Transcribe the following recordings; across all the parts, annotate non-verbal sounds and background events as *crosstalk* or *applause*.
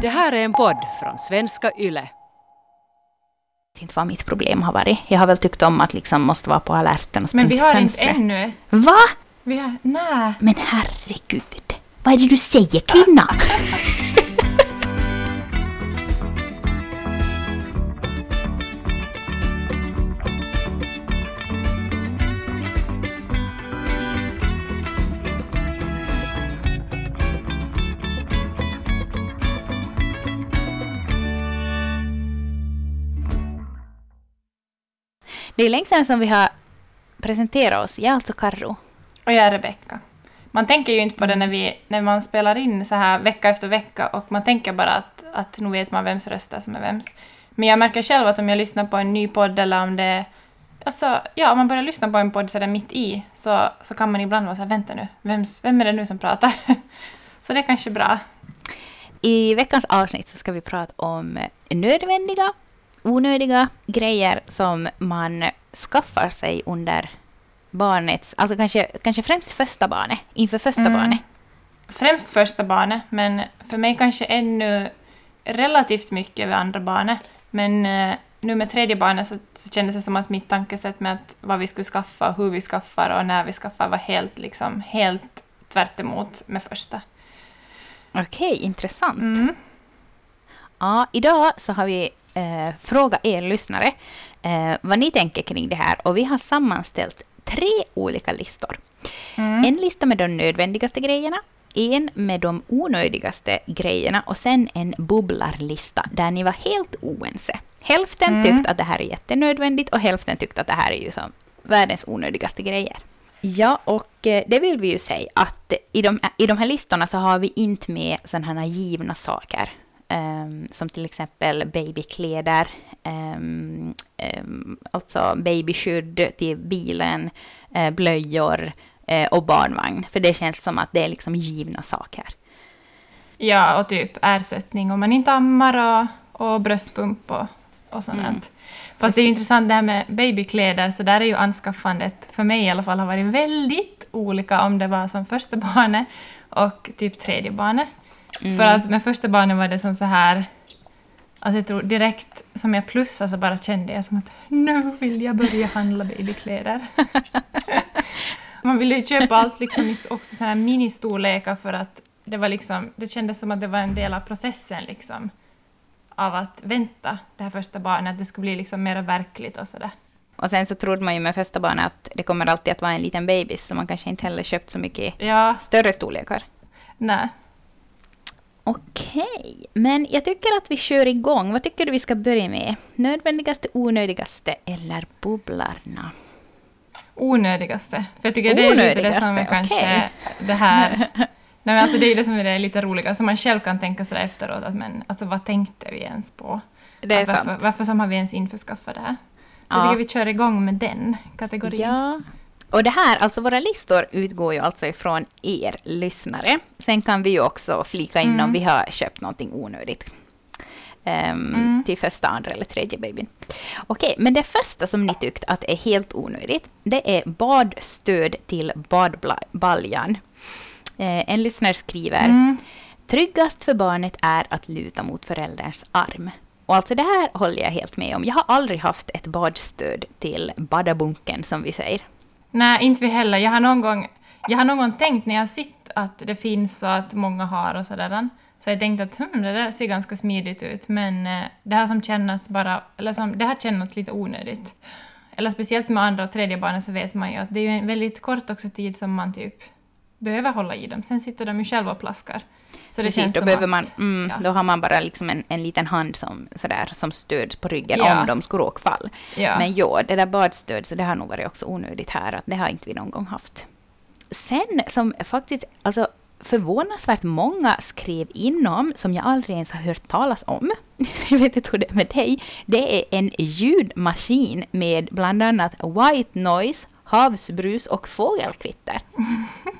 Det här är en podd från svenska YLE. vet inte vad mitt problem har varit. Jag har väl tyckt om att liksom måste vara på alerten och Men vi har inte ännu ett. Va? Vi har, nej. Men herregud. Vad är det du säger kvinna? *laughs* Det är länge sedan som vi har presenterat oss. Jag är alltså Karro. Och jag är Rebecka. Man tänker ju inte på det när, vi, när man spelar in så här vecka efter vecka och man tänker bara att, att nu vet man vems röster som är vems. Men jag märker själv att om jag lyssnar på en ny podd eller om det... Alltså, ja, om man börjar lyssna på en podd så där mitt i så, så kan man ibland vara så här, vänta nu, vems, vem är det nu som pratar? *laughs* så det är kanske bra. I veckans avsnitt så ska vi prata om nödvändiga, onödiga grejer som man skaffar sig under barnets, alltså kanske, kanske främst första barnet, inför första Mm. barnet. Främst första barnet, men för mig kanske ännu relativt mycket vid andra barnet. Men eh, nu med tredje barnet så, så kändes det som att mitt tankesätt med att vad vi skulle skaffa, hur vi skaffar och när vi skaffar var helt, liksom, helt tvärt med första. Okej, intressant. Mm. Ja, idag så har vi eh, frågat er lyssnare eh, vad ni tänker kring det här och vi har sammanställt tre olika listor. Mm. En lista med de nödvändigaste grejerna, en med de onödigaste grejerna och sen en bubblarlista där ni var helt oense. Hälften Mm. tyckte att det här är jättenödvändigt och hälften tyckte att det här är ju som världens onödigaste grejer. Ja, och eh, det vill vi ju säga att i de, i de här listorna så har vi inte med sådana här givna saker. Ehm, som till exempel babykläder, um, alltså babyskydd till bilen, eh, blöjor eh, och barnvagn. För det känns som att det är liksom givna saker. Ja, och typ ersättning om man inte ammar och, och bröstpump och, och sånt. Mm. Fast det är intressant det här med babykläder, så där är ju anskaffandet, för mig i alla fall, har varit väldigt olika om det var som första barnet och typ tredje barnet. Mm. För att med första barnet var det som så här, alltså jag tror direkt som jag plussade så bara kände jag som att nu vill jag börja handla babykläder. *laughs* Man ville ju köpa allt liksom också så här ministorlekar för att det var liksom, det kändes som att det var en del av processen liksom. Av att vänta det här första barnet, att det skulle bli liksom mer verkligt och sådär. Och sen så trodde man ju med första barnet att det kommer alltid att vara en liten bebis, så man kanske inte heller köpt så mycket Ja, större storlekar. nej. Okej, men jag tycker att vi kör igång. Vad tycker du vi ska börja med? Nödvändigaste, onödigaste eller bubblarna? Onödigaste. För jag tycker det är lite det som Onödigaste, kanske det här... *laughs* Nej, alltså det är det som är det lite roliga, så man själv kan tänka sådär efteråt att men alltså vad tänkte vi ens på? Det är alltså, varför, sant. varför som har vi ens införskaffat det här? Så Ja. jag tycker vi kör igång med den kategorin. Ja. Och det här, alltså våra listor utgår ju alltså ifrån er lyssnare. Sen kan vi ju också flika in om Mm. vi har köpt någonting onödigt. Ehm, Mm. Till första, andra eller tredje babyn. Okej, men det första som ni tyckt att är helt onödigt, det är badstöd till badbaljan. Eh, en lyssnare skriver Mm. Tryggast för barnet är att luta mot förälderns arm. Och alltså det här håller jag helt med om. Jag har aldrig haft ett badstöd till badabunken som vi säger. Nej, inte vi heller. Jag har någon gång, jag har någon gång tänkt när jag har sett att det finns och att många har och sådär. Så jag tänkte att hm, det där ser ganska smidigt ut, men eh, det har som kännats bara, eller som, det har kännats lite onödigt. Eller speciellt med andra och tredje barnet så vet man ju att det är en väldigt kort också tid som man typ behöver hålla i dem. Sen sitter de ju själva och plaskar. Så det Precis, känns då, behöver att, man, mm, ja. då har man bara liksom en, en liten hand som, sådär, som stöd på ryggen Ja. om de skulle råka fall. Ja. Men ja, det där badstöd, så det har nog varit också onödigt här. Att det har inte vi någon gång haft. Sen som faktiskt, alltså förvånansvärt många skrev inom, som jag aldrig ens har hört talas om. *laughs* Jag vet inte hur det är med dig. Det är en ljudmaskin med bland annat white noise, havsbrus och fågelkvitter. *laughs*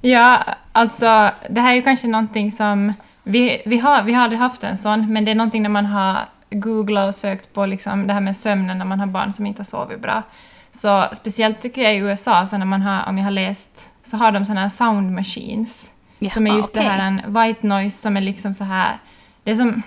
Ja, alltså det här är ju kanske någonting som... Vi, vi, har, vi har aldrig haft en sån, men det är någonting när man har googlat och sökt på liksom det här med sömnen när man har barn som inte har sovit bra. Så speciellt tycker jag i USA, så när man har, om jag har läst, så har de såna här sound machines Jaha, som är just okej. det här en white noise som är liksom så här... Det är som...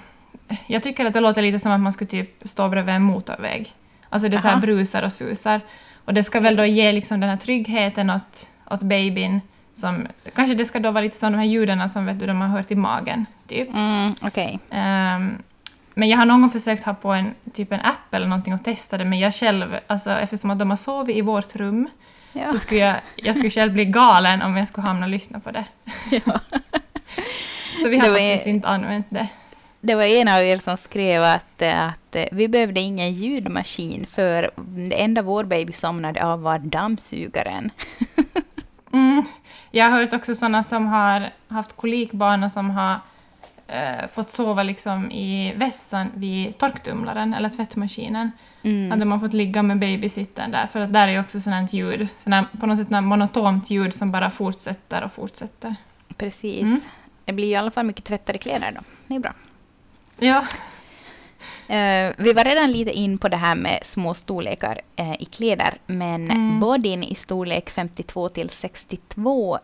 Jag tycker att det låter lite som att man skulle typ stå bredvid en motorväg. Alltså det är så här brusar och susar. Och det ska väl då ge liksom den här tryggheten åt, åt babyn. Som, kanske det ska då vara lite som de här ljuden som vet du, de har hört i magen. Typ. Mm, okej. Ehm, men jag har någon gång försökt ha på en, typ en app eller någonting och testa det, men jag själv, alltså, eftersom att de har sovit i vårt rum, Ja. så skulle jag, jag skulle själv bli galen om jag skulle hamna och lyssna på det. Ja. *laughs* Så vi har Det var- faktiskt inte använt det. Det var en av er som skrev att, eh, att eh, vi behövde ingen ljudmaskin för det enda vår baby somnade av var dammsugaren. *laughs* Mm. Jag har hört också sådana som har haft kolikbarn och som har eh, fått sova liksom i vässan vid torktumlaren eller tvättmaskinen. Mm. Att de har fått ligga med babysitten där, för att där är ju också sådant ljud, sådant, på något sätt monotont ljud som bara fortsätter och fortsätter. Precis. Mm. Det blir i alla fall mycket tvättade kläder då. Det är bra. Ja. Eh, vi var redan lite in på det här med små storlekar eh, i kläder, men Mm. bodyn i storlek 52 till 62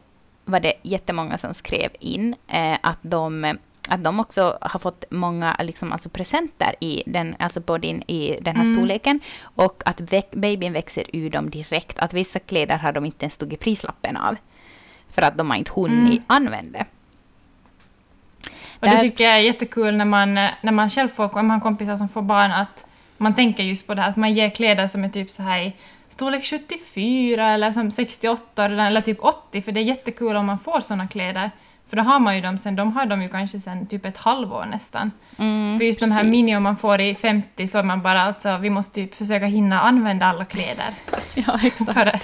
var det jättemånga som skrev in eh, att de att de också har fått många liksom, alltså presenter i den, alltså bodyn i den här Mm. storleken och att väck, babyn växer ur dem direkt. Att vissa kläder har de inte ens tagit prislappen av för att de har inte hunnit Mm. använda. Och det tycker jag är jättekul när man, när man själv får, om man har kompisar som får barn, att man tänker just på det här, att man ger kläder som är typ så här i storlek 74 eller som 68 eller typ 80, för det är jättekul om man får såna kläder. För då har man ju dem sen, de har de ju kanske sen typ ett halvår nästan. Mm, För just de här precis. mini om man får i 50 så är man bara alltså, vi måste typ försöka hinna använda alla kläder *laughs* Ja, exakt. före,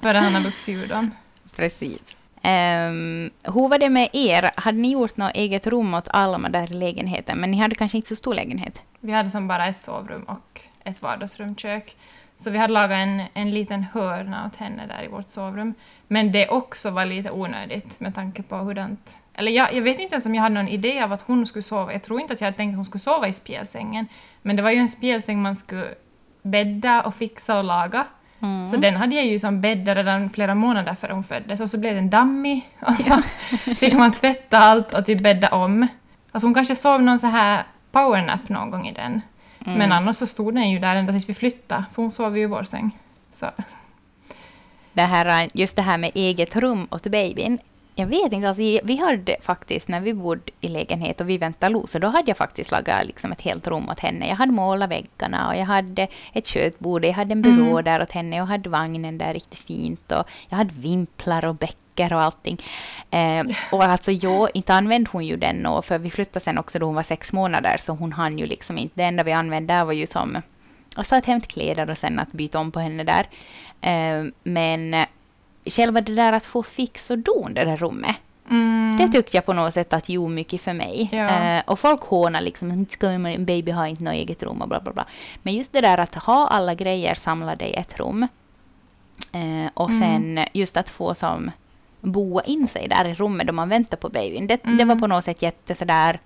före han har vuxit ur dem. Precis. Um, hur var det med er? Hade ni gjort något eget rum åt Alma där i lägenheten? Men ni hade kanske inte så stor lägenhet? Vi hade som bara ett sovrum och ett vardagsrum, kök. Så vi hade lagat en, en liten hörna åt henne där i vårt sovrum. Men det också var lite onödigt med tanke på hurdant... Eller jag, jag vet inte ens om jag hade någon idé av att hon skulle sova. Jag tror inte att jag hade tänkt att hon skulle sova i spjälsängen. Men det var ju en spjälsäng man skulle bädda och fixa och laga. Mm. Så den hade jag ju som bädda redan flera månader före hon föddes och så blev den dammig *laughs* och så fick man tvätta allt och typ bädda om. Alltså hon kanske sov någon så här powernap någon gång i den. Mm. Men annars så stod den ju där ända tills vi flyttade, för hon sov ju i vår säng. Så. det här, just det här med eget rum åt babyn. Jag vet inte, alltså, vi hade faktiskt, när vi bodde i lägenhet och vi väntade Lo, så då hade jag faktiskt lagat liksom ett helt rum åt henne. Jag hade målat väggarna och jag hade ett köttbord, jag hade en byrå Mm. där åt henne, jag hade vagnen där riktigt fint och jag hade vimplar och bäckar och allting. Eh, och alltså jag, inte använde hon ju den och för vi flyttade sen också då hon var sex månader så hon hann ju liksom inte, det enda vi använde där var ju som Alltså att hämta kläder och sen att byta om på henne där. Eh, men själva det där att få fix och don, det där rummet. Mm. Det tyckte jag på något sätt att gjorde mycket för mig. Ja. Eh, och folk hånar liksom, "Inte ska ju en baby ha inte något eget rum och bla bla bla. Men just det där att ha alla grejer samlade i ett rum. Eh, och Mm. sen just att få som boa in sig där i rummet då man väntar på babyn. Det, det Mm. var på något sätt jätte sådär,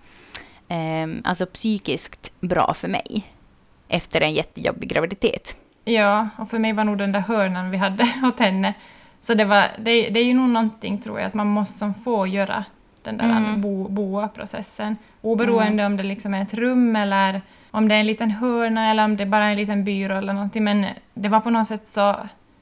eh, alltså psykiskt bra för mig. Efter en jättejobbig graviditet. Ja, och för mig var nog den där hörnan vi hade *laughs* åt henne. Så det, var, det, det är ju nog någonting, tror jag, att man måste som få göra den där Mm. bo, boa-processen. Oberoende om det liksom är ett rum eller om det är en liten hörna eller om det bara är en liten byrå eller någonting. Men det var på något sätt så...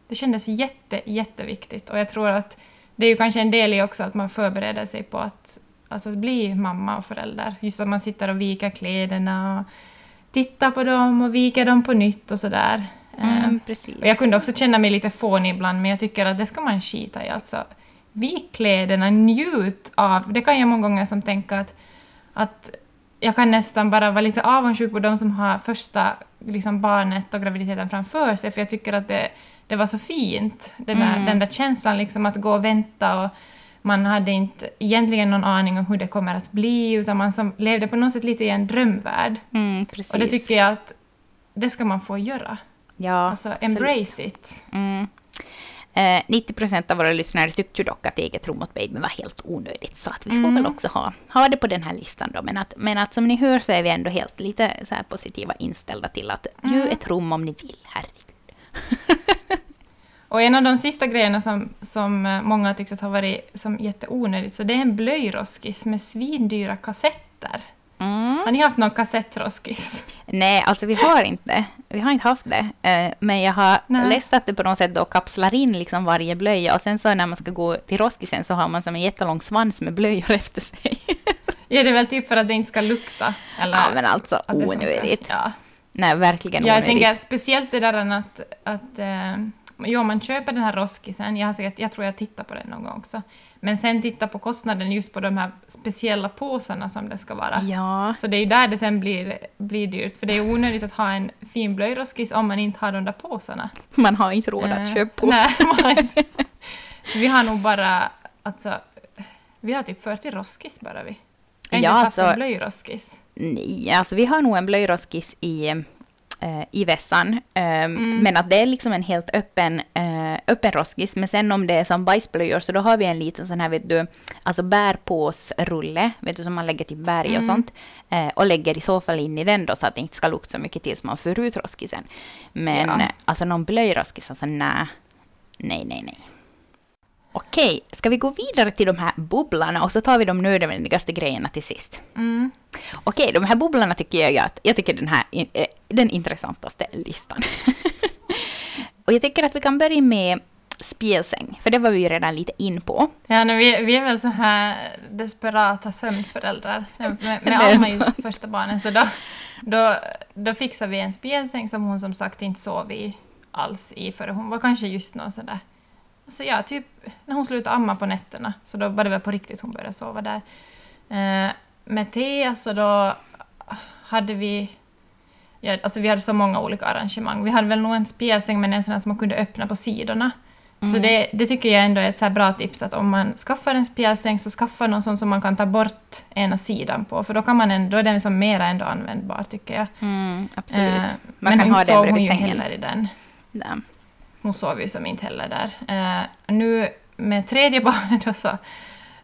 Det kändes jätte, jätteviktigt. Och jag tror att det är ju kanske en del i också att man förbereder sig på att alltså, bli mamma och förälder. Just att man sitter och viker kläderna och tittar på dem och viker dem på nytt och sådär. Mm, precis. och jag kunde också känna mig lite fånig ibland, men jag tycker att det ska man skita i. Alltså, vik kläderna, njut av... Det kan jag många gånger som tänka att, att jag kan nästan bara vara lite avundsjuk på de som har första liksom, barnet och graviditeten framför sig, för jag tycker att det, det var så fint. Den där, Mm. den där känslan liksom att gå och vänta och man hade inte egentligen någon aning om hur det kommer att bli, utan man som levde på något sätt lite i en drömvärld. Mm. Och det tycker jag att det ska man få göra. Ja, Alltså, absolut. embrace it. Mm. Eh, 90 procent av våra lyssnare tyckte ju dock att eget rum åt babyn var helt onödigt. Så att vi får Mm. väl också ha, ha det på den här listan då. Men att, men att som ni hör så är vi ändå helt lite så här positiva inställda till att Mm. ju ett rum om ni vill, herregud. Och en av de sista grejerna som, som eh, många har tyckt har varit som jätteonödigt, så det är en blöjroskis med svindyra kassetter. Har ni haft någon kassettroskis? Nej, alltså vi har inte. Vi har inte haft det. Eh, Men jag har Nej. läst att det på något sätt då kapslar in liksom varje blöja och sen så när man ska gå till roskisen så har man som en jättelång svans med blöjor *laughs* efter sig. Ja, det är väl typ för att det inte ska lukta? Eller Ja, men alltså ska- onödigt. Ja. Nej, verkligen Jag onödigt. tänker speciellt det där att, att eh, jo, man köper den här roskisen, jag, har säkert, jag tror jag tittar på den någon gång också, men sen titta på kostnaden just på de här speciella påsarna som det ska vara. Ja, Så det är ju där det sen blir, blir dyrt, för det är onödigt att ha en fin blöjroskis om man inte har de där påsarna. man har inte råd att Eh, köpa. Nej, man har inte. *laughs* Vi har nog bara, alltså, vi har typ 40 roskis bara vi. Jag har Ja, inte ens haft alltså- en blöjroskis. Nej, alltså vi har nog en blöjroskis i, eh, i vässan. Eh, Mm. Men att det är liksom en helt öppen, eh, öppen roskis. Men sen om det är som bajsblöjor så då har vi en liten sån här, vet du, alltså bärpåsrulle, vet du, som man lägger till berg och Mm. sånt. Eh, och lägger i så fall in i den då så att det inte ska lukta så mycket tills man får ut roskisen. Men Ja. eh, alltså någon blöjroskis, alltså nej. Nej, nej, nej. Okej, ska vi gå vidare till de här bubblarna och så tar vi de nödvändigaste grejerna till sist. Mm. Okej, de här bubblorna tycker jag att, jag tycker den här är den intressantaste listan. *laughs* och jag tycker att vi kan börja med spjälsäng, för det var vi ju redan lite in på. Ja, nu, vi, vi är väl så här desperata sömnföräldrar med, med Men- Alma just första barnen, så då, då, då fixade vi en spjälsäng som hon som sagt inte sov i alls i, för hon var kanske just någon sådär Alltså ja, typ när hon slutade amma på nätterna, så då var det väl på riktigt hon började sova där. Eh, med Thea så då hade vi Ja, alltså vi hade så många olika arrangemang. Vi hade väl nog en spjälsäng men en sån som man kunde öppna på sidorna. Så det, det tycker jag ändå är ett så bra tips att om man skaffar en spjälsäng så skaffa någon sån som man kan ta bort ena sidan på för då, kan man ändå, då är den som mera ändå användbar tycker jag. Mm, absolut. Eh, Man men kan inte ha den sov hon ju heller i den. Där. Hon sov ju som inte heller där. Eh, nu med tredje *laughs* barnet då så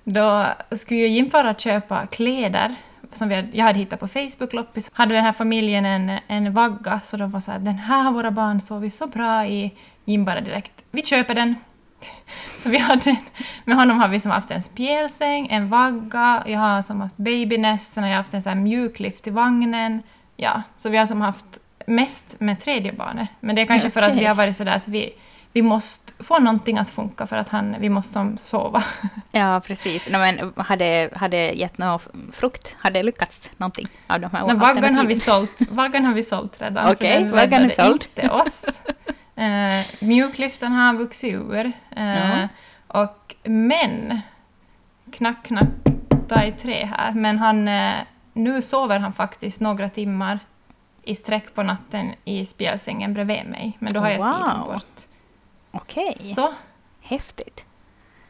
då skulle ju Jim fara att köpa kläder som vi hade, jag hade hittat på Facebook-loppis. Hade den här familjen en, en vagga så de var så här, den här har våra barn sovit så bra i. Jim bara direkt, vi köper den. *laughs* Så vi hade, med honom har vi som haft en spjälsäng, en vagga, jag har som haft och jag har haft en så här mjuklift i vagnen. Ja, så vi har som haft mest med tredje barnet. Men det är kanske för att vi har varit sådär att vi, vi måste få någonting att funka för att han, vi måste som sova. *laughs* Ja, precis. No, men hade, hade gett någon frukt? Hade lyckats någonting av de här Men vaggan har vi sålt, vaggan har vi sålt redan. Okej, den vaggan är såld. inte oss. *laughs* Eh, mjuklyften har vuxit ur. Eh, Ja. och, men, knack, knack, ta i tre här, men han, eh, nu sover han faktiskt några timmar i sträck på natten i spjälsängen bredvid mig, men då har jag sidan Wow. bort. Okej, Så, häftigt.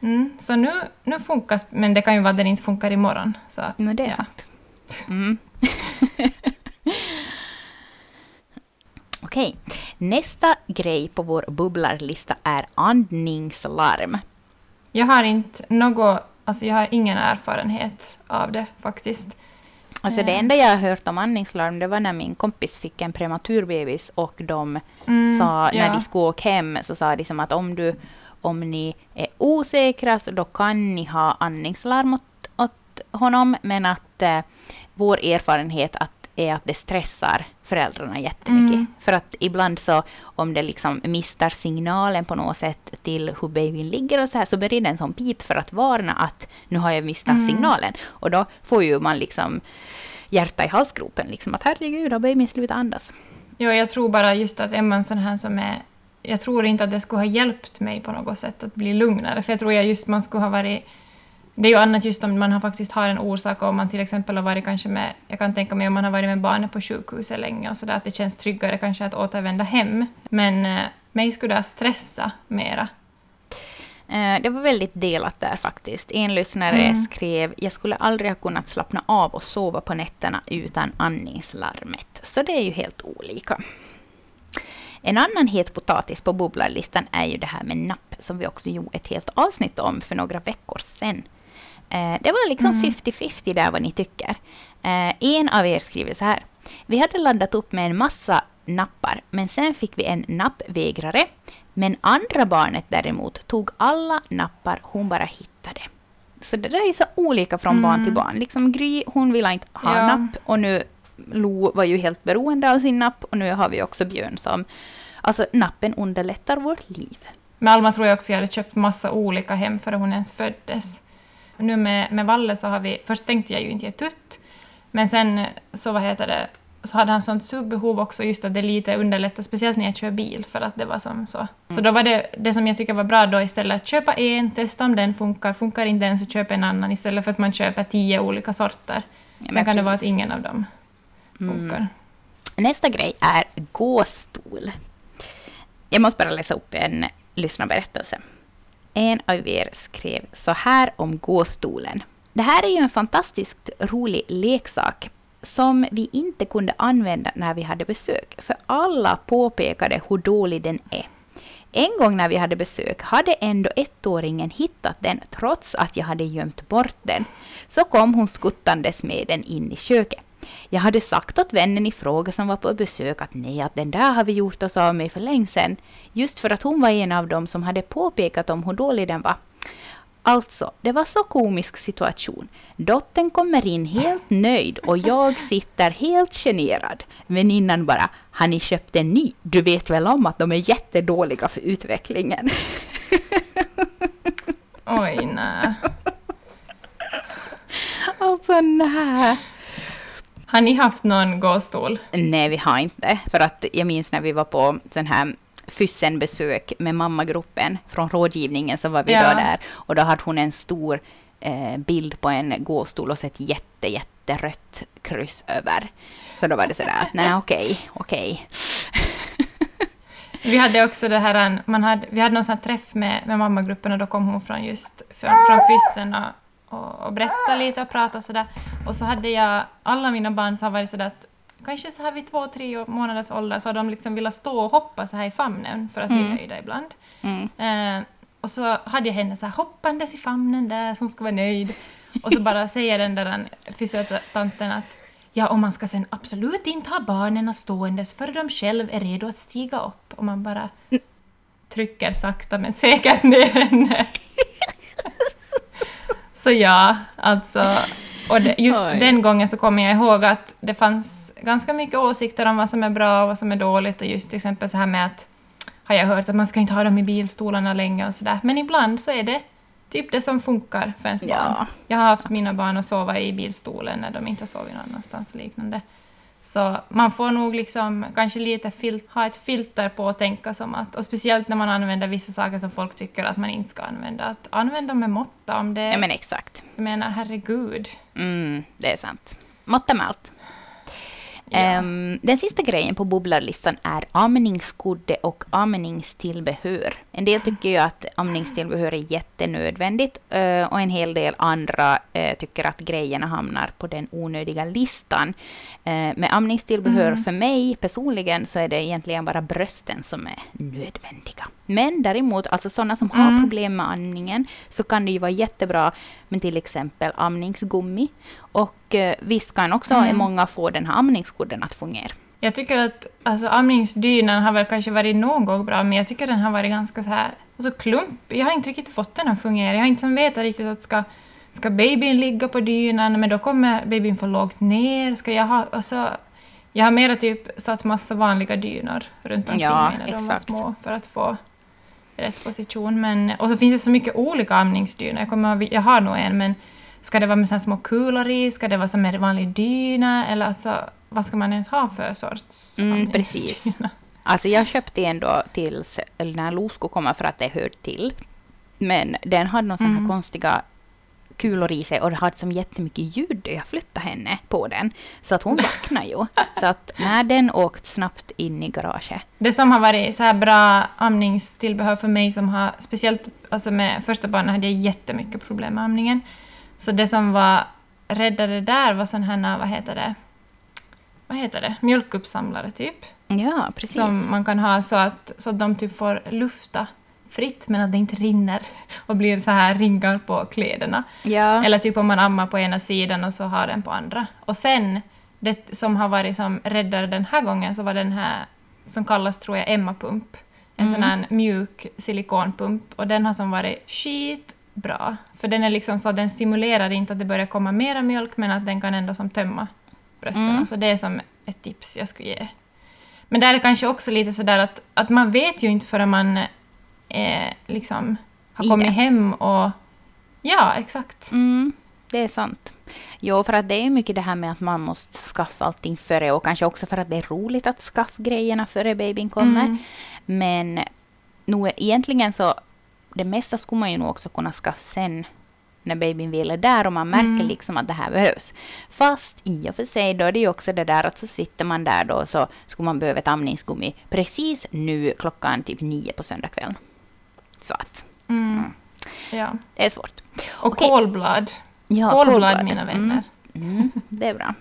mm, så nu, nu funkar men det kan ju vara att den inte funkar imorgon. Så, Men det är ja. sant. Mm. *laughs* Okej, nästa grej på vår bubblarlista är andningslarm. Jag har inte något, alltså jag har ingen erfarenhet av det faktiskt. Alltså det Eh. enda jag har hört om andningslarm det var när min kompis fick en prematurbebis och de Mm, sa, när ja. de skulle åka hem så sa de som att om, du, om ni är osäkra så då kan ni ha andningslarm åt, åt honom men att eh, vår erfarenhet att, är att det stressar föräldrarna jättemycket. Mm. För att ibland så om det liksom mistar signalen på något sätt till hur babyn ligger och så här så blir det en sån pip för att varna att nu har jag missat Mm. signalen. Och då får ju man liksom hjärta i halsgropen liksom att herregud har babyn slutat andas. Jo, jag tror bara just att är man sån här som är... Jag tror inte att det skulle ha hjälpt mig på något sätt att bli lugnare, för jag tror jag just man skulle ha varit... Det är ju annat just om man har faktiskt har en orsak om man till exempel har varit kanske med... Jag kan tänka mig om man har varit med barnet på sjukhuset länge och sådär, att det känns tryggare kanske att återvända hem. Men eh, mig skulle det ha stressat mera. Eh, Det var väldigt delat där faktiskt. En lyssnare Mm. skrev jag skulle aldrig ha kunnat slappna av och sova på nätterna utan andningslarmet. Så det är ju helt olika. En annan het potatis på bubblarlistan är ju det här med napp som vi också gjorde ett helt avsnitt om för några veckor sedan. Eh, Det var liksom Mm. 50-50 där vad ni tycker. Eh, En av er skriver så här. Vi hade laddat upp med en massa nappar, men sen fick vi en nappvägrare. Men andra barnet däremot tog alla nappar hon bara hittade. Så det där är så olika från barn till barn. Liksom Gry, hon ville inte ha Ja. napp och nu Lo var ju helt beroende av sin napp och nu har vi också Björn som... Alltså nappen underlättar vårt liv. Med Alma tror jag också jag hade köpt massa olika hem före hon ens föddes. Nu med, med Valle så har vi... Först tänkte jag ju inte ge tutt, men sen så vad heter det, så hade han sånt sugbehov också, just att det lite underlättar, speciellt när jag kör bil, för att det var som så. Så då var det det som jag tycker var bra då istället att köpa en, testa om den funkar, funkar inte den så köp en annan istället för att man köper tio olika sorter. Sen men kan det vara att ingen av dem funkar. Nästa grej är gåstol. Jag måste bara läsa upp en lyssnarberättelse. En av er skrev så här om gåstolen. Det här är ju en fantastiskt rolig leksak som vi inte kunde använda när vi hade besök, för alla påpekade hur dålig den är. En gång när vi hade besök hade ändå ettåringen hittat den trots att jag hade gömt bort den. Så kom hon skuttandes med den in i köket. Jag hade sagt åt vännen i fråga som var på besök att nej, att den där har vi gjort oss av med för länge sedan. Just för att hon var en av dem som hade påpekat om hur dålig den var. Alltså, det var så komisk situation. Dottern kommer in helt nöjd och jag sitter helt generad. Väninnan bara, har ni köpt en ny? Du vet väl om att de är jättedåliga för utvecklingen. Oj, nej. Alltså nej. Har ni haft någon gåstol? Nej, vi har inte. För att jag minns när vi var på sån här Fyssen-besök med mammagruppen från rådgivningen så var vi Ja. då där och då hade hon en stor eh, bild på en gåstol och så ett jätte, jätterött kryss över. Så då var det sådär att nej okej, okej. Vi hade också det här, man hade, vi hade någon sån träff med, med mammagruppen och då kom hon från just från, från Fyssen och, och, och berättade lite och pratade sådär. Och så hade jag, alla mina barn så har varit sådär att kanske så här vid två, tre månaders ålder så har de liksom velat stå och hoppa så här i famnen för att bli nöjda ibland. Mm. Eh, och så hade jag henne så här hoppandes i famnen där som ska vara nöjd. Och så bara säger den där fysiotanten att ja, och man ska sen absolut inte ha barnen ståendes för de själv är redo att stiga upp. Och man bara trycker sakta men säkert ner henne. Så ja, alltså... Och det, just Oj. den gången så kommer jag ihåg att det fanns ganska mycket åsikter om vad som är bra och vad som är dåligt och just till exempel så här med att har jag hört att man ska inte ha dem i bilstolarna länge och sådär. Men ibland så är det typ det som funkar för ens Ja. barn. Jag har haft mina barn att sova i bilstolen när de inte har sovit någon annanstans och liknande. Så man får nog liksom kanske lite fil- ha ett filter på att tänka som att, och speciellt när man använder vissa saker som folk tycker att man inte ska använda, att använda med måtta om det... Ja men exakt. Jag menar, herregud. Mm, det är sant. Måtta med allt. Ja. Ehm, den sista grejen på bubblarlistan är amningskudde och amningstillbehör. En del tycker ju att amningstillbehör är jättenödvändigt eh, och en hel del andra eh, tycker att grejerna hamnar på den onödiga listan. Eh, Med amningstillbehör för mig personligen så är det egentligen bara brösten som är nödvändiga. Men däremot, alltså sådana som har problem med andningen så kan det ju vara jättebra med till exempel amningsgummi. Och visst kan också många få den här amningskudden att fungera. Jag tycker att alltså, amningsdynan har väl kanske varit någon gång bra, men jag tycker den har varit ganska så här alltså, klump. Jag har inte riktigt fått den att fungera. Jag har inte som vetat riktigt att ska, ska babyn ligga på dynan, men då kommer babyn för lågt ner. Ska jag ha... Alltså, jag har mera typ satt massa vanliga dynor runt omkring Ja, mig när de var exakt. små för att få rätt position. Men, och så finns det så mycket olika amningsdynor. Jag, kommer, jag har nog en, men ska det vara med såna små kulor i? Ska det vara som en vanlig dyna? Eller alltså, vad ska man ens ha för sorts Mm, precis. *laughs* Alltså jag köpte en då tills eller när Losko kommer för att det hör till. Men den hade några sådana här Mm. konstiga kulor i sig och det hade som jättemycket ljud jag flyttade henne på den. Så att hon *laughs* vaknade ju. Så att när den åkt snabbt in i garaget. Det som har varit så här bra amningstillbehör för mig som har, speciellt alltså med första barnet hade jag jättemycket problem med amningen. Så det som var räddade där var sån här, vad heter det, vad heter det, mjölkuppsamlare typ. Ja, precis. Som man kan ha så att, så att de typ får lufta fritt men att det inte rinner och blir så här ringar på kläderna. ja. Eller typ om man ammar på ena sidan och så har den på andra. Och sen, det som har varit som räddare den här gången så var den här som kallas, tror jag, Emma-pump. en sån här mjuk silikonpump och den har som varit skitbra. För den är liksom så att den stimulerar inte att det börjar komma mera mjölk men att den kan ändå som tömma brösten. Mm. Så det är som ett tips jag skulle ge. Men där är det kanske också lite sådär att, att man vet ju inte förrän man eh, liksom har I kommit det. hem och... Ja, exakt. Mm, det är sant. Jo, för att det är mycket det här med att man måste skaffa allting före och kanske också för att det är roligt att skaffa grejerna före babyn kommer. Mm. Men nog egentligen så, det mesta skulle man ju nog också kunna skaffa sen när babyn vill är där och man märker Mm. liksom att det här behövs. Fast i och för sig då är det ju också det där att så sitter man där då så skulle man behöva ett amningsgummi precis nu klockan typ nio på söndagskvällen. Så att Mm. Ja. det är svårt. Och Okej. kolblad. Ja, kolblad, mina vänner. Mm, mm, det är bra.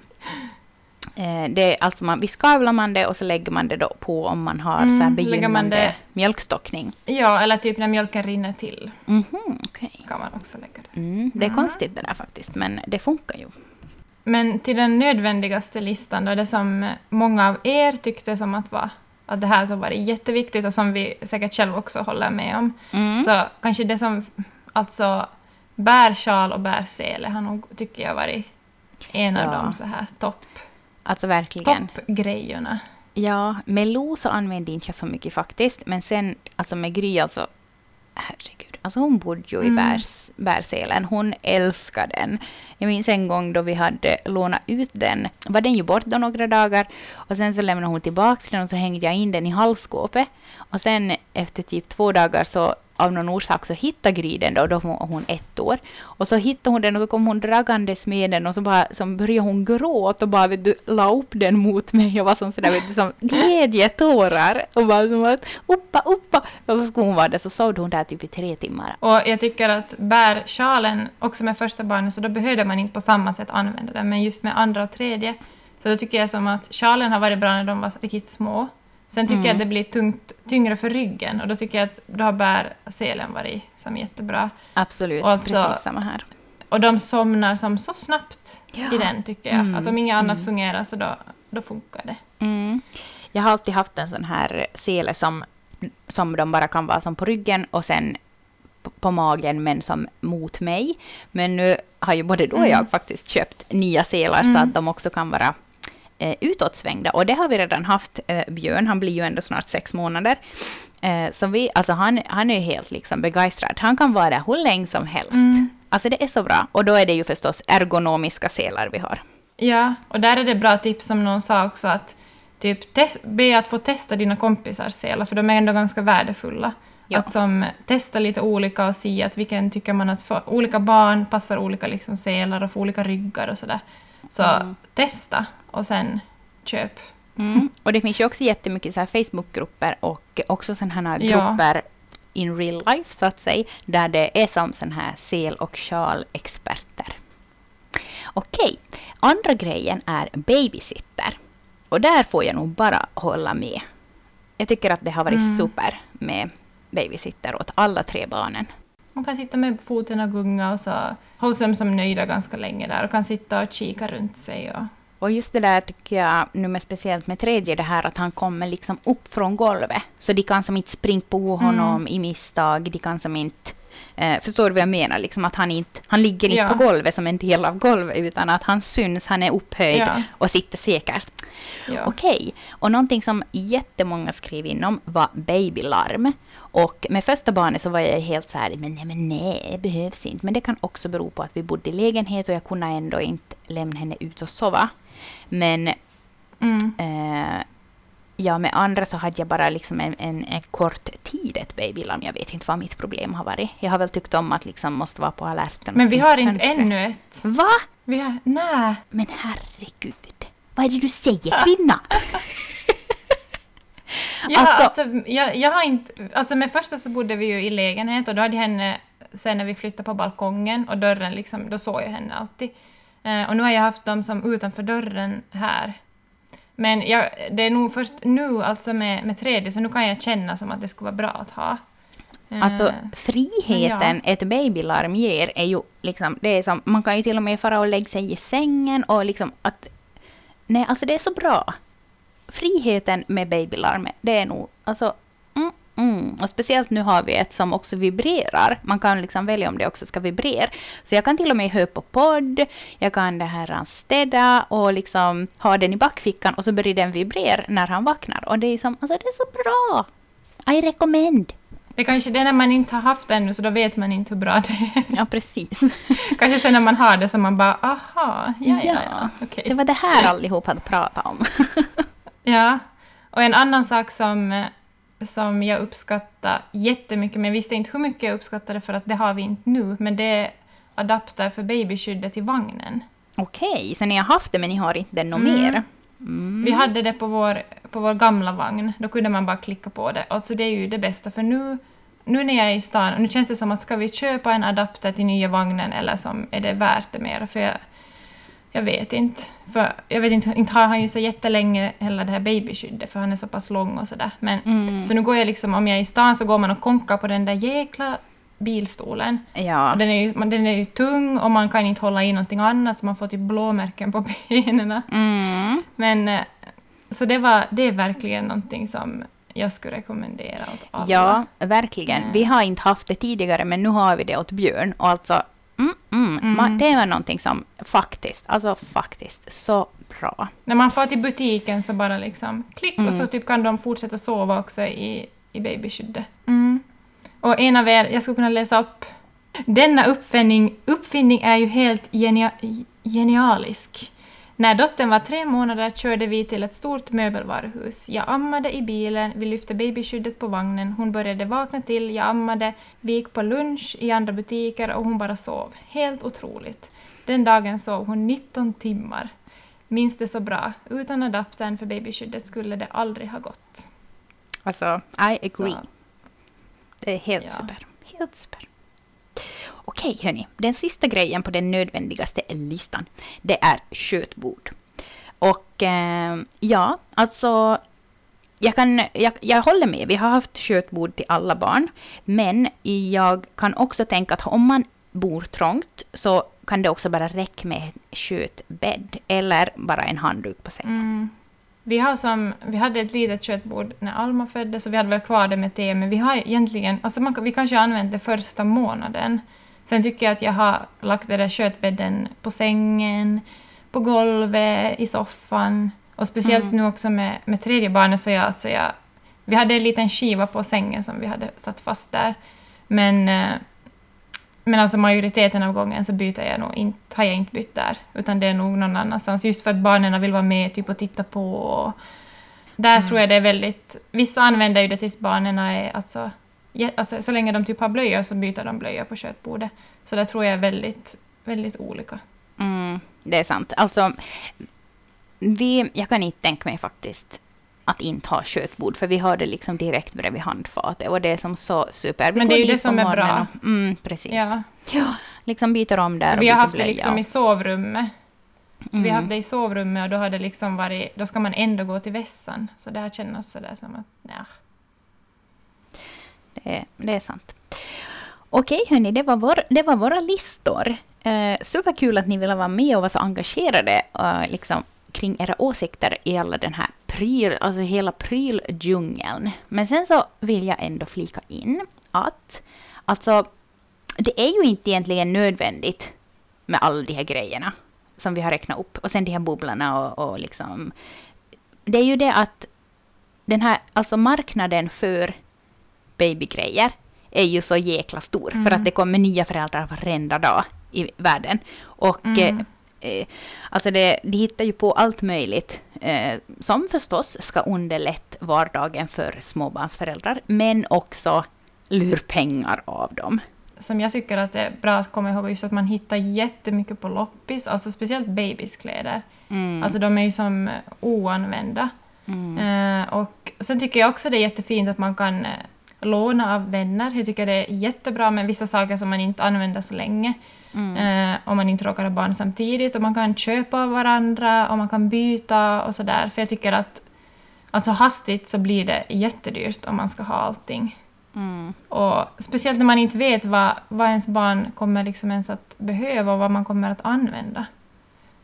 Eh, det är alltså man, vi skavlar man det och så lägger man det då på om man har Mm, så här man begynnande det- mjölkstockning. Ja, eller typ när mjölken rinner till Mhm, okej. kan man också lägga det. Mm, det är Mm. konstigt det där faktiskt, men det funkar ju. Men till den nödvändigaste listan då, det som många av er tyckte som att var att det här så var det jätteviktigt och som vi säkert själv också håller med om. Mm. Så kanske det som, alltså bärsjal och bärsele har nog, tycker jag, varit en av Ja. de så här topp, Alltså verkligen. toppgrejerna. Ja, med Lo så använde inte jag så mycket faktiskt, men sen alltså med Gry alltså, herregud, alltså hon bodde ju i Mm. bärs, bärselen, hon älskar den. Jag minns en gång då vi hade lånat ut den, var den ju bort då några dagar, och sen så lämnade hon tillbaka den och så hängde jag in den i halsskåpet. Och sen efter typ två dagar så av någon orsak så hittade Gry den då, då var hon ett år. Och så hittade hon den och så kom hon dragandes med den och så bara så började hon gråta och bara vet du, la upp den mot mig och var som sådär vet du, som glädjetårar. Och bara som att uppa, uppa. Och så skulle hon vara där så sov hon där typ i tre timmar. Och jag tycker att bärsjalen, också med första barnet, så då behövde man inte på samma sätt använda den, men just med andra och tredje, så då tycker jag som att sjalen har varit bra när de var riktigt små. Sen tycker Mm. jag att det blir tungt, tyngre för ryggen och då tycker jag att då har bärselen varit som jättebra. Absolut, Och alltså- precis samma här. Och de somnar som så snabbt Ja. i den tycker jag. Mm, Att om inget annat mm. fungerar så då, då funkar det. Mm. Jag har alltid haft en sån här sele som, som de bara kan vara som på ryggen och sen på, magen men som mot mig. Men nu har ju både du och Mm. jag faktiskt köpt nya selar så Mm. att de också kan vara eh, utåtsvängda. Och det har vi redan haft. Eh, Björn, han blir ju ändå snart sex månader. Eh, så vi, alltså han, han är helt liksom begeistrad. Han kan vara där hur länge som helst. Mm. Alltså det är så bra. Och då är det ju förstås ergonomiska selar vi har. Ja, och där är det bra tips som någon sa också att typ be att få testa dina kompisars selar för de är ändå ganska värdefulla. Ja. Att som testa lite olika och se att vilken tycker man att för olika barn passar olika liksom selar och för olika ryggar och sådär. Så Mm. testa och sen köp. Mm. Och det finns ju också jättemycket så här Facebookgrupper och också sådana här Ja. grupper in real life så att säga, där det är som sån här sel och sjalexperter. Okej, andra grejen är babysitter. Och där får jag nog bara hålla med. Jag tycker att det har varit Mm. super med babysitter åt alla tre barnen. Man kan sitta med foten och gunga och så hålls de som nöjda ganska länge där och kan sitta och kika runt sig. Och, Och just det där tycker jag, nu med speciellt med tredje, det här att han kommer liksom upp från golvet. Så de kan som inte springa på honom i misstag, de kan som inte... Eh, förstår du vad jag menar? Liksom att han inte, han ligger inte Ja. på golvet som en del av golvet, utan att han syns, han är upphöjd Ja. och sitter säkert. ja. Okej, och någonting som jättemånga skrev in om var babylarm. Och med första barnet så var jag helt så här, men nej, men nej, det behövs inte. Men det kan också bero på att vi bodde i lägenhet och jag kunde ändå inte lämna henne ut och sova. Men Mm. eh, ja, med andra så hade jag bara liksom en, en, en kort tid ett babylarm. Jag vet inte vad mitt problem har varit. Jag har väl tyckt om att liksom måste vara på alerten. Men vi har inte fönstret. ännu ett. Va? Vi har, nej. Men herregud. Vad är det du säger, kvinna? *laughs* Ja, Alltså- alltså, jag, jag har inte... Alltså med första så bodde vi ju i lägenhet och då hade jag henne sen när vi flyttade på balkongen och dörren liksom, då såg jag henne alltid. Eh, och nu har jag haft dem som utanför dörren här. Men jag, det är nog först nu, alltså med, med tredje, så nu kan jag känna som att det skulle vara bra att ha. Eh, Alltså friheten Men ett babylarm ger är ju liksom, det är som, man kan ju till och med fara och lägga sig i sängen och liksom att, nej alltså det är så bra. Friheten med babylarmet, det är nog, alltså, mm, och speciellt nu har vi ett som också vibrerar. Man kan liksom välja om det också ska vibrera. Så jag kan till och med höra på podd, jag kan det här städa och liksom ha den i backfickan och så börjar den vibrera när han vaknar. Och det är, som, alltså det är så bra! I recommend! Det kanske det är när man inte har haft det ännu, så då vet man inte hur bra det är. Ja, precis. *laughs* kanske sen när man har det så man bara aha, ja, ja, ja. Okay. Det var det här allihop hade pratat om. *laughs* ja, och en annan sak som, som jag uppskattar jättemycket, men jag visste inte hur mycket jag uppskattade för att det har vi inte nu, men det är adapter för babyskyddet i vagnen. Okej, så ni har haft det men ni har inte något mm. mer? Mm. Vi hade det på vår, på vår gamla vagn. Då kunde man bara klicka på det. Alltså det är ju det bästa, för nu, nu när jag är i stan, nu känns det som att ska vi köpa en adapter till nya vagnen eller som är det värt det mer? För jag, jag vet inte. För jag vet inte, inte har han ju så jättelänge heller det här babyskyddet för han är så pass lång och sådär. Men mm. så nu går jag liksom, om jag är i stan så går man och konkar på den där jäkla bilstolen. Ja. Och den, är ju, den är ju tung och man kan inte hålla i någonting annat, så man får typ blåmärken på *laughs* benen. Mm. Men, eh, så det, var, det är verkligen någonting som jag skulle rekommendera åt alla. Ja, verkligen. Vi har inte haft det tidigare, men nu har vi det åt Björn. Och alltså, mm, mm, mm. Man, det var någonting som faktiskt, alltså faktiskt, så bra. När man får till butiken så bara liksom klick och så mm. typ kan de fortsätta sova också i, i babyskyddet. Mm. Och en av er, jag skulle kunna läsa upp. Denna uppfinning, uppfinning är ju helt genia, genialisk. När dottern var tre månader körde vi till ett stort möbelvaruhus. Jag ammade i bilen, vi lyfte babyskyddet på vagnen, hon började vakna till, jag ammade, vi gick på lunch i andra butiker och hon bara sov. Helt otroligt. Den dagen sov hon 19 timmar. Minns det så bra. Utan adaptern för babyskyddet skulle det aldrig ha gått. Alltså, I agree. Så. Det är helt ja. super. Helt super. Okej, hörni. Den sista grejen på den nödvändigaste listan, det är skötbord. Och eh, ja, alltså jag, kan, jag, jag håller med, vi har haft skötbord till alla barn. Men jag kan också tänka att om man bor trångt så kan det också bara räcka med skötbädd eller bara en handduk på sängen. Mm. Vi, har som, vi hade ett litet köttbord när Alma föddes och vi hade väl kvar det med te, men vi har egentligen, alltså man, vi kanske har använt det första månaden. Sen tycker jag att jag har lagt den där köttbädden på sängen, på golvet, i soffan. Och speciellt mm. nu också med, med tredje barnet så jag, alltså jag... Vi hade en liten skiva på sängen som vi hade satt fast där. Men eh, men alltså majoriteten av gången så byter jag nog inte, har jag inte bytt där, utan det är nog någon annanstans. Just för att barnen vill vara med typ, och titta på. Och där mm. tror jag det är väldigt... Vissa använder ju det tills barnen är... Alltså, alltså, så länge de typ har blöjor så byter de blöjor på köttbordet. Så det tror jag är väldigt, väldigt olika. Mm, det är sant. Alltså, vi, jag kan inte tänka mig faktiskt att inte ha köttbord, för vi har det liksom direkt bredvid handfatet och det är som så super. Vi Men det är ju det som är bra. Och, mm, precis. Ja. ja, liksom byter om där och Vi har haft det liksom i sovrummet. Mm. Vi har haft det i sovrummet och då har det liksom varit, då ska man ändå gå till vässan. Så det har känts sådär som att, ja. Det, det är sant. Okej hörni, det var, vår, det var våra listor. Eh, superkul att ni ville vara med och vara så engagerade eh, liksom kring era åsikter i alla den här pryl, alltså hela pryldjungeln. Men sen så vill jag ändå flika in att alltså, det är ju inte egentligen nödvändigt med alla de här grejerna som vi har räknat upp. Och sen de här bubblorna och, och liksom... Det är ju det att den här, alltså marknaden för babygrejer är ju så jäkla stor. Mm. För att det kommer nya föräldrar varenda dag i världen. Och mm. eh, alltså det, de hittar ju på allt möjligt eh, som förstås ska underlätta vardagen för småbarnsföräldrar, men också lurpengar av dem. Som jag tycker att det är bra att komma ihåg just att man hittar jättemycket på loppis, alltså speciellt babyskläder. Mm. Alltså de är ju som oanvända. Mm. Eh, och sen tycker jag också det är jättefint att man kan eh, låna av vänner. Jag tycker det är jättebra med vissa saker som man inte använder så länge. Mm. Eh, om man inte råkar ha barn samtidigt. Och man kan köpa av varandra och man kan byta och sådär. För jag tycker att alltså hastigt så blir det jättedyrt om man ska ha allting. Mm. Och speciellt när man inte vet vad, vad ens barn kommer liksom ens att behöva och vad man kommer att använda.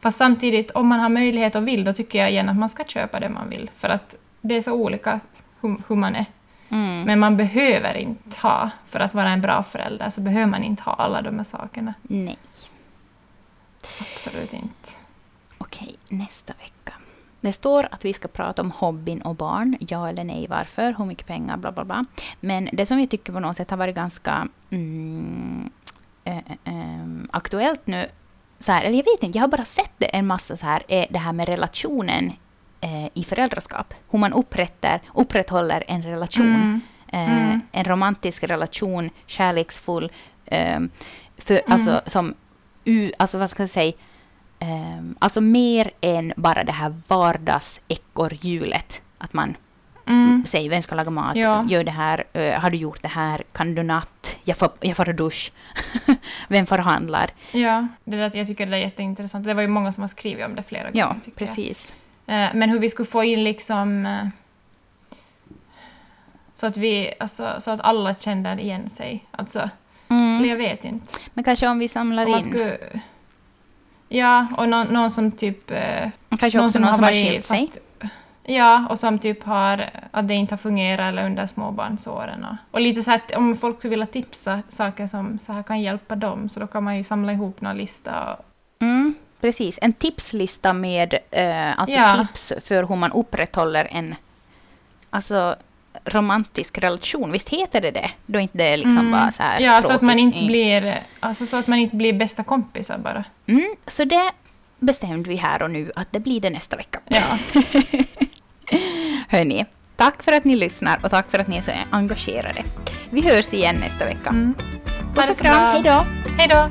Fast samtidigt, om man har möjlighet och vill, då tycker jag igen att man ska köpa det man vill. För att det är så olika hur, hur man är. Mm. Men man behöver inte ha, för att vara en bra förälder, så behöver man inte ha alla de här sakerna. Nej. Absolut inte. Okej, nästa vecka. Det står att vi ska prata om hobbyn och barn. Ja eller nej, varför, hur mycket pengar, bla bla bla. Men det som jag tycker på något sätt har varit ganska mm, eh, eh, aktuellt nu, så här, eller jag vet inte, jag har bara sett det en massa så här, är det här med relationen eh, i föräldraskap. Hur man upprättar, upprätthåller en relation. Mm. Eh, Mm. En romantisk relation, kärleksfull, eh, för, Mm. alltså som, u, alltså vad ska jag säga, Ehm, alltså mer än bara det här vardagsekorrhjulet. Att man Mm. säger vem ska laga mat, Ja. gör det här, eh, har du gjort det här, kan du natt, jag får, jag får dusch, *laughs* vem förhandlar. Ja, det där, jag tycker det är jätteintressant. Det var ju många som har skrivit om det flera gånger. Ja, tycker jag. Eh, Men hur vi skulle få in liksom... eh, Så att, vi, alltså, så att alla känner igen sig. Alltså, Mm. jag vet inte. Men kanske om vi samlar Om in, skulle, ja, och någon, någon som typ... eh, kanske också någon som har skilt sig. Ja, och som typ har... Att det inte har fungerat eller under småbarnsåren. Och, och lite så att om folk skulle vilja tipsa saker som så här kan hjälpa dem, så då kan man ju samla ihop någon lista. Och, Mm, precis, en tipslista med eh, alltså Ja. tips för hur man upprätthåller en alltså, romantisk relation. Visst heter det det? Då inte det liksom Mm. bara så här ja, så att man inte blir... Alltså så att man inte blir bästa kompisar bara. Mm, så det bestämde vi här och nu att det blir det nästa vecka. Ja. *laughs* Hörni, tack för att ni lyssnar och tack för att ni är så engagerade. Vi hörs igen nästa vecka. Mm. Puss och kram, hej då! Hej då!